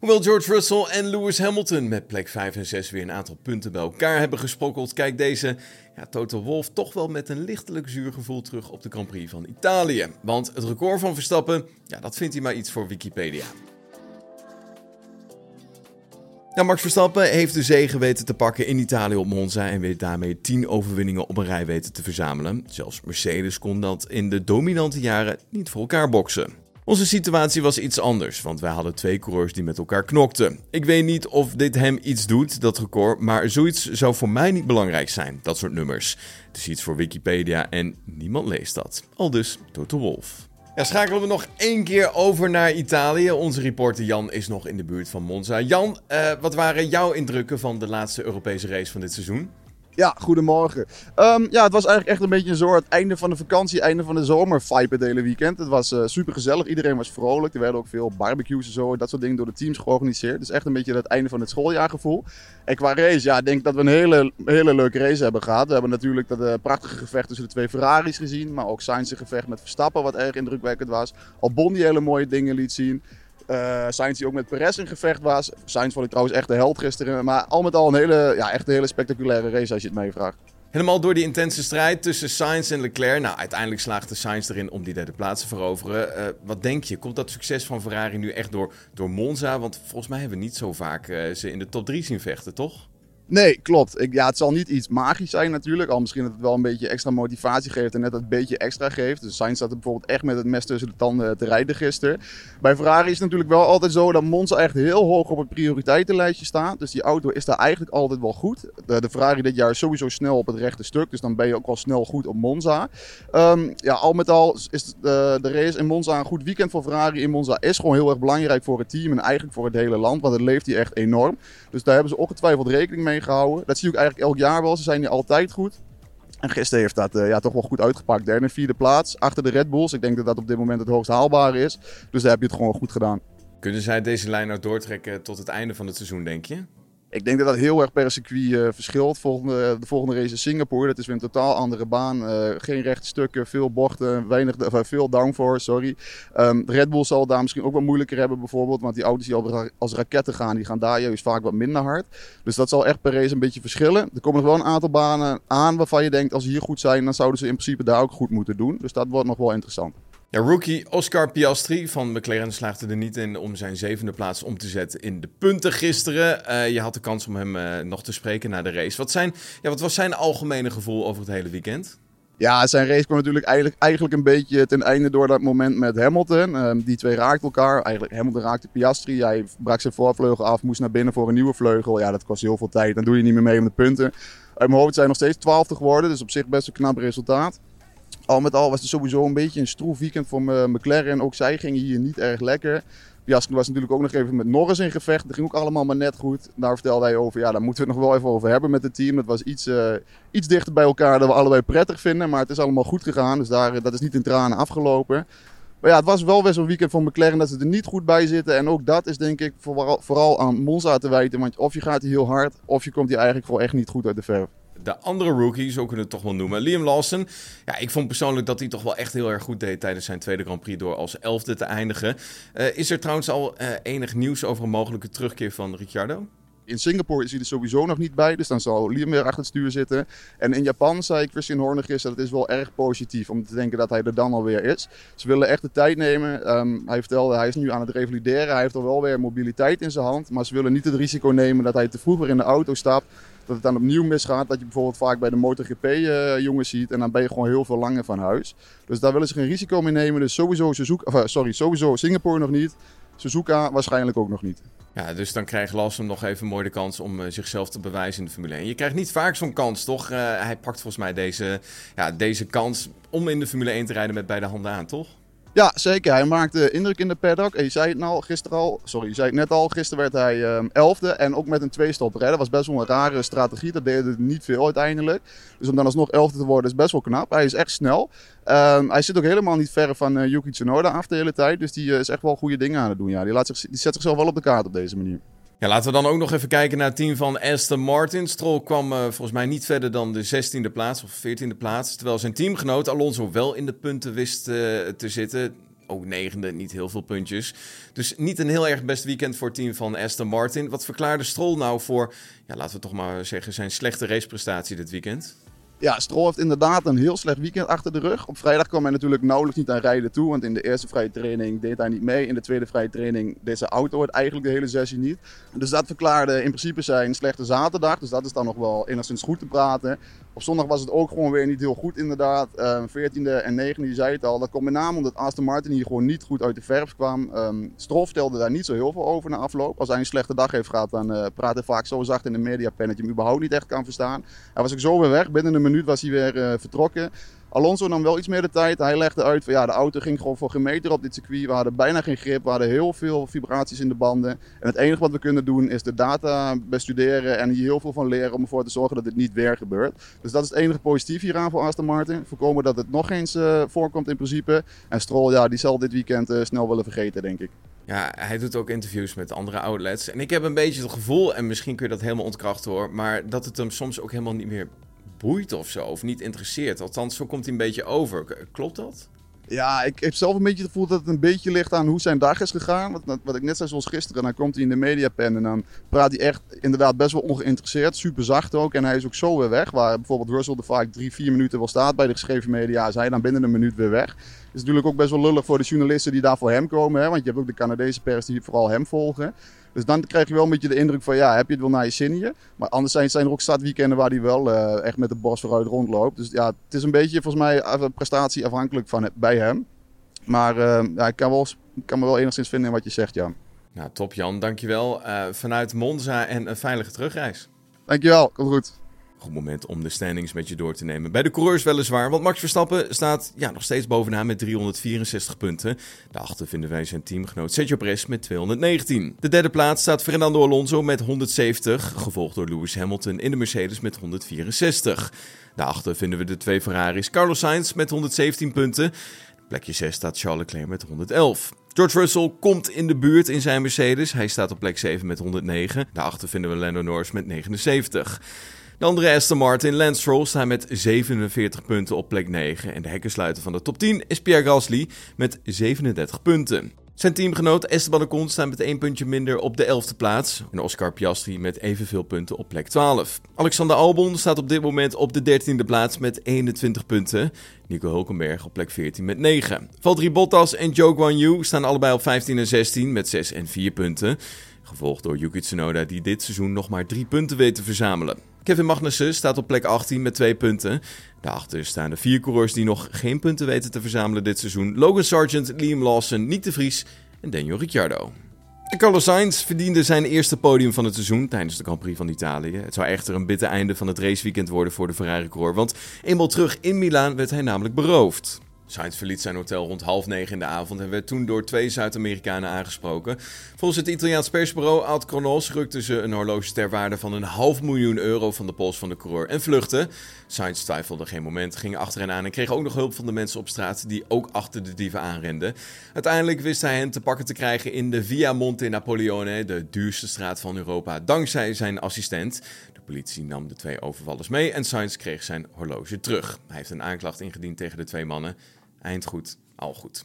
Hoewel George Russell en Lewis Hamilton met plek 5 en 6 weer een aantal punten bij elkaar hebben gesprokkeld, kijkt deze ja, Toto Wolff toch wel met een lichtelijk zuur gevoel terug op de Grand Prix van Italië. Want het record van Verstappen, ja, dat vindt hij maar iets voor Wikipedia. Max Verstappen heeft de zege weten te pakken in Italië op Monza en weet daarmee 10 overwinningen op een rij weten te verzamelen. Zelfs Mercedes kon dat in de dominante jaren niet voor elkaar boksen. Onze situatie was iets anders, want wij hadden twee coureurs die met elkaar knokten. Ik weet niet of dit hem iets doet, dat record, maar zoiets zou voor mij niet belangrijk zijn, dat soort nummers. Het is iets voor Wikipedia en niemand leest dat. Al dus Toto Wolf. Ja, schakelen we nog één keer over naar Italië. Onze reporter Jan is nog in de buurt van Monza. Jan, uh, wat waren jouw indrukken van de laatste Europese race van dit seizoen? Ja, goedemorgen. Um, ja, het was eigenlijk echt een beetje een soort einde van de vakantie, einde van de zomer vibe het hele weekend. Het was uh, super gezellig, iedereen was vrolijk. Er werden ook veel barbecues en zo, dat soort dingen door de teams georganiseerd. Dus echt een beetje het einde van het schooljaargevoel. En qua race, ja, ik denk dat we een hele, hele leuke race hebben gehad. We hebben natuurlijk dat uh, prachtige gevecht tussen de twee Ferraris gezien, maar ook Sainz gevecht met Verstappen, wat erg indrukwekkend was. Albon die hele mooie dingen liet zien. Uh, Sainz die ook met Perez in gevecht was. Sainz vond ik trouwens echt de held gisteren. Maar al met al een hele, ja, echt een hele spectaculaire race als je het meevraagt. Helemaal door die intense strijd tussen Sainz en Leclerc. Nou, uiteindelijk slaagde Sainz erin om die derde plaats te veroveren. Uh, wat denk je? Komt dat succes van Ferrari nu echt door, door Monza? Want volgens mij hebben we niet zo vaak uh, ze in de top 3 zien vechten, toch? Nee, klopt. Ik, ja, het zal niet iets magisch zijn natuurlijk. Al misschien dat het wel een beetje extra motivatie geeft en net dat beetje extra geeft. Dus Sainz staat er bijvoorbeeld echt met het mes tussen de tanden te rijden gisteren. Bij Ferrari is het natuurlijk wel altijd zo dat Monza echt heel hoog op het prioriteitenlijstje staat. Dus die auto is daar eigenlijk altijd wel goed. De, Ferrari dit jaar is sowieso snel op het rechte stuk. Dus dan ben je ook wel snel goed op Monza. Um, ja, al met al is de, de race in Monza een goed weekend voor Ferrari. In Monza is gewoon heel erg belangrijk voor het team en eigenlijk voor het hele land. Want het leeft hier echt enorm. Dus daar hebben ze ongetwijfeld rekening mee Dat zie ik eigenlijk elk jaar wel. Ze zijn hier altijd goed. En gisteren heeft dat uh, ja, toch wel goed uitgepakt. Derde en vierde plaats achter de Red Bulls. Ik denk dat dat op dit moment het hoogst haalbare is. Dus daar heb je het gewoon goed gedaan. Kunnen zij deze lijn nou doortrekken tot het einde van het seizoen, denk je? Ik denk dat dat heel erg per circuit uh, verschilt. Volgende, de volgende race is Singapore. Dat is weer een totaal andere baan. Uh, geen rechte stukken, veel bochten, weinig, uh, veel downforce, sorry. Um, Red Bull zal daar misschien ook wat moeilijker hebben bijvoorbeeld. Want die auto's die al als raketten gaan, die gaan daar juist vaak wat minder hard. Dus dat zal echt per race een beetje verschillen. Er komen nog wel een aantal banen aan waarvan je denkt, als ze hier goed zijn, dan zouden ze in principe daar ook goed moeten doen. Dus dat wordt nog wel interessant. Ja, rookie Oscar Piastri van McLaren slaagde er niet in om zijn zevende plaats om te zetten in de punten gisteren. Uh, je had de kans om hem uh, nog te spreken na de race. Wat, zijn, ja, wat was zijn algemene gevoel over het hele weekend? Ja, zijn race kwam natuurlijk eigenlijk, eigenlijk een beetje ten einde door dat moment met Hamilton. Um, die twee raakten elkaar. Eigenlijk Hamilton raakte Piastri. Hij brak zijn voorvleugel af, moest naar binnen voor een nieuwe vleugel. Ja, dat kost heel veel tijd. Dan doe je niet meer mee om de punten. Uit mijn hoofd zijn nog steeds twaalfde geworden. Dus op zich best een knap resultaat al met al was het sowieso een beetje een stroef weekend voor McLaren. Ook zij gingen hier niet erg lekker. Piastri was natuurlijk ook nog even met Norris in gevecht. Dat ging ook allemaal maar net goed. Daar vertelde hij over, ja, daar moeten we het nog wel even over hebben met het team. Dat was iets, uh, iets dichter bij elkaar dan we allebei prettig vinden. Maar het is allemaal goed gegaan, dus daar, dat is niet in tranen afgelopen. Maar ja, het was wel best een weekend voor McLaren dat ze er niet goed bij zitten. En ook dat is denk ik vooral, vooral aan Monza te wijten. Want of je gaat hier heel hard, of je komt hier eigenlijk gewoon echt niet goed uit de verf de andere rookie, zo kunnen we het toch wel noemen. Liam Lawson. Ja, ik vond persoonlijk dat hij toch wel echt heel erg goed deed tijdens zijn tweede Grand Prix door als elfde te eindigen. Uh, is er trouwens al uh, enig nieuws over een mogelijke terugkeer van Ricciardo? In Singapore is hij er sowieso nog niet bij, dus dan zal Liam weer achter het stuur zitten. En in Japan zei Christian Horner gisteren, dat is wel erg positief om te denken dat hij er dan alweer is. Ze willen echt de tijd nemen. Um, hij vertelde, hij is nu aan het revalideren, hij heeft al wel weer mobiliteit in zijn hand. Maar ze willen niet het risico nemen dat hij te vroeger in de auto stapt dat het dan opnieuw misgaat. Dat je bijvoorbeeld vaak bij de MotoGP-jongens uh, ziet. En dan ben je gewoon heel veel langer van huis. Dus daar willen ze geen risico mee nemen. Dus sowieso, Suzuka, of, sorry, sowieso Singapore nog niet. Suzuka waarschijnlijk ook nog niet. Ja, dus dan krijgt Lawson nog even mooi de kans om uh, zichzelf te bewijzen in de Formule 1. Je krijgt niet vaak zo'n kans, toch? Uh, hij pakt volgens mij deze, ja, deze kans om in de Formule 1 te rijden met beide handen aan, toch? Ja, zeker. Hij maakte indruk in de paddock. En je zei het al gisteren al. Sorry, je zei het net al. Gisteren werd hij um, elfde. En ook met een twee-stop Dat was best wel een rare strategie. Dat deed het niet veel uiteindelijk. Dus om dan alsnog elfde te worden is best wel knap. Hij is echt snel. Um, hij zit ook helemaal niet ver van uh, Yuki Tsunoda af de hele tijd. Dus die uh, is echt wel goede dingen aan het doen. Ja. Die, laat zich, die zet zichzelf wel op de kaart op deze manier. Ja, laten we dan ook nog even kijken naar het team van Aston Martin. Stroll kwam uh, volgens mij niet verder dan de 16e plaats of 14e plaats. Terwijl zijn teamgenoot Alonso wel in de punten wist uh, te zitten. ook negende, niet heel veel puntjes. Dus niet een heel erg best weekend voor het team van Aston Martin. Wat verklaarde Stroll nou voor, ja, laten we toch maar zeggen, zijn slechte raceprestatie dit weekend? Ja, Stroll heeft inderdaad een heel slecht weekend achter de rug. Op vrijdag kwam hij natuurlijk nauwelijks niet aan rijden toe. Want in de eerste vrije training deed hij niet mee. In de tweede vrije training deed zijn auto het eigenlijk de hele sessie niet. Dus dat verklaarde in principe zijn slechte zaterdag. Dus dat is dan nog wel enigszins goed te praten. Op zondag was het ook gewoon weer niet heel goed inderdaad. Um, 14e en 9e, je zei het al. Dat komt met name omdat Aston Martin hier gewoon niet goed uit de verf kwam. Um, Stroll stelde daar niet zo heel veel over na afloop. Als hij een slechte dag heeft gehad, dan uh, praat hij vaak zo zacht in de mediapen dat je hem überhaupt niet echt kan verstaan. Hij was ook zo weer weg. Binnen een minuut was hij weer uh, vertrokken. Alonso nam wel iets meer de tijd. Hij legde uit van ja, de auto ging gewoon voor geen op dit circuit. We hadden bijna geen grip. We hadden heel veel vibraties in de banden. En het enige wat we kunnen doen is de data bestuderen en hier heel veel van leren om ervoor te zorgen dat dit niet weer gebeurt. Dus dat is het enige positief hieraan voor Aston Martin. Voorkomen dat het nog eens uh, voorkomt in principe. En Stroll, ja, die zal dit weekend uh, snel willen vergeten, denk ik. Ja, hij doet ook interviews met andere outlets. En ik heb een beetje het gevoel, en misschien kun je dat helemaal ontkrachten hoor, maar dat het hem soms ook helemaal niet meer boeit of zo, of niet interesseert. Althans, zo komt hij een beetje over. Klopt dat? Ja, ik heb zelf een beetje het gevoel dat het een beetje ligt aan hoe zijn dag is gegaan. Wat, wat ik net zei, zoals gisteren. Dan komt hij in de mediapen en dan praat hij echt inderdaad best wel ongeïnteresseerd. Super zacht ook. En hij is ook zo weer weg. Waar bijvoorbeeld Russell er vaak drie, vier minuten wel staat bij de geschreven media. Is hij dan binnen een minuut weer weg. Het is natuurlijk ook best wel lullig voor de journalisten die daar voor hem komen. Hè? Want je hebt ook de Canadese pers die vooral hem volgen. Dus dan krijg je wel een beetje de indruk van, ja, heb je het wel naar je zin hier? Maar anderzijds zijn er ook stadweekenden waar hij wel uh, echt met de borst vooruit rondloopt. Dus ja, het is een beetje volgens mij een prestatie afhankelijk van bij hem. Maar uh, ja, ik kan, wel, kan me wel enigszins vinden in wat je zegt, Jan. Nou, top Jan, dankjewel. Uh, vanuit Monza en een veilige terugreis. Dankjewel, komt goed. Goed moment om de standings met je door te nemen. Bij de coureurs weliswaar, want Max Verstappen staat ja, nog steeds bovenaan met 364 punten. Daarachter vinden wij zijn teamgenoot Sergio Perez met 219. De derde plaats staat Fernando Alonso met 170, gevolgd door Lewis Hamilton in de Mercedes met 164. Daarachter vinden we de twee Ferraris Carlos Sainz met 117 punten. Plekje 6 staat Charles Leclerc met 111. George Russell komt in de buurt in zijn Mercedes. Hij staat op plek 7 met 109. Daarachter vinden we Lando Norris met 79. De andere Aston Martin, Lance Stroll, staat met 47 punten op plek 9. En de hekkensluiter van de top 10 is Pierre Gasly met 37 punten. Zijn teamgenoot Esteban Ocon staat met één puntje minder op de 11e plaats. En Oscar Piastri met evenveel punten op plek 12. Alexander Albon staat op dit moment op de 13e plaats met 21 punten. Nico Hulkenberg op plek 14 met 9. Valtteri Bottas en Joe Guan Yu staan allebei op 15 en 16 met 6 en 4 punten. Gevolgd door Yuki Tsunoda die dit seizoen nog maar 3 punten weet te verzamelen. Kevin Magnussen staat op plek 18 met 2 punten. Daarachter staan de vier coureurs die nog geen punten weten te verzamelen dit seizoen. Logan Sargent, Liam Lawson, Nick de Vries en Daniel Ricciardo. Carlos Sainz verdiende zijn eerste podium van het seizoen tijdens de Grand Prix van Italië. Het zou echter een bitter einde van het raceweekend worden voor de Ferrari-coureur, want eenmaal terug in Milaan werd hij namelijk beroofd. Sainz verliet zijn hotel rond half negen in de avond en werd toen door twee Zuid-Amerikanen aangesproken. Volgens het Italiaans persbureau Alt Kronos rukten ze een horloge ter waarde van een half miljoen euro van de pols van de coureur en vluchtten. Sainz twijfelde geen moment, ging achter hen aan en kreeg ook nog hulp van de mensen op straat die ook achter de dieven aanrenden. Uiteindelijk wist hij hen te pakken te krijgen in de Via Monte Napoleone, de duurste straat van Europa, dankzij zijn assistent. De politie nam de twee overvallers mee en Sainz kreeg zijn horloge terug. Hij heeft een aanklacht ingediend tegen de twee mannen. Eind goed, al goed.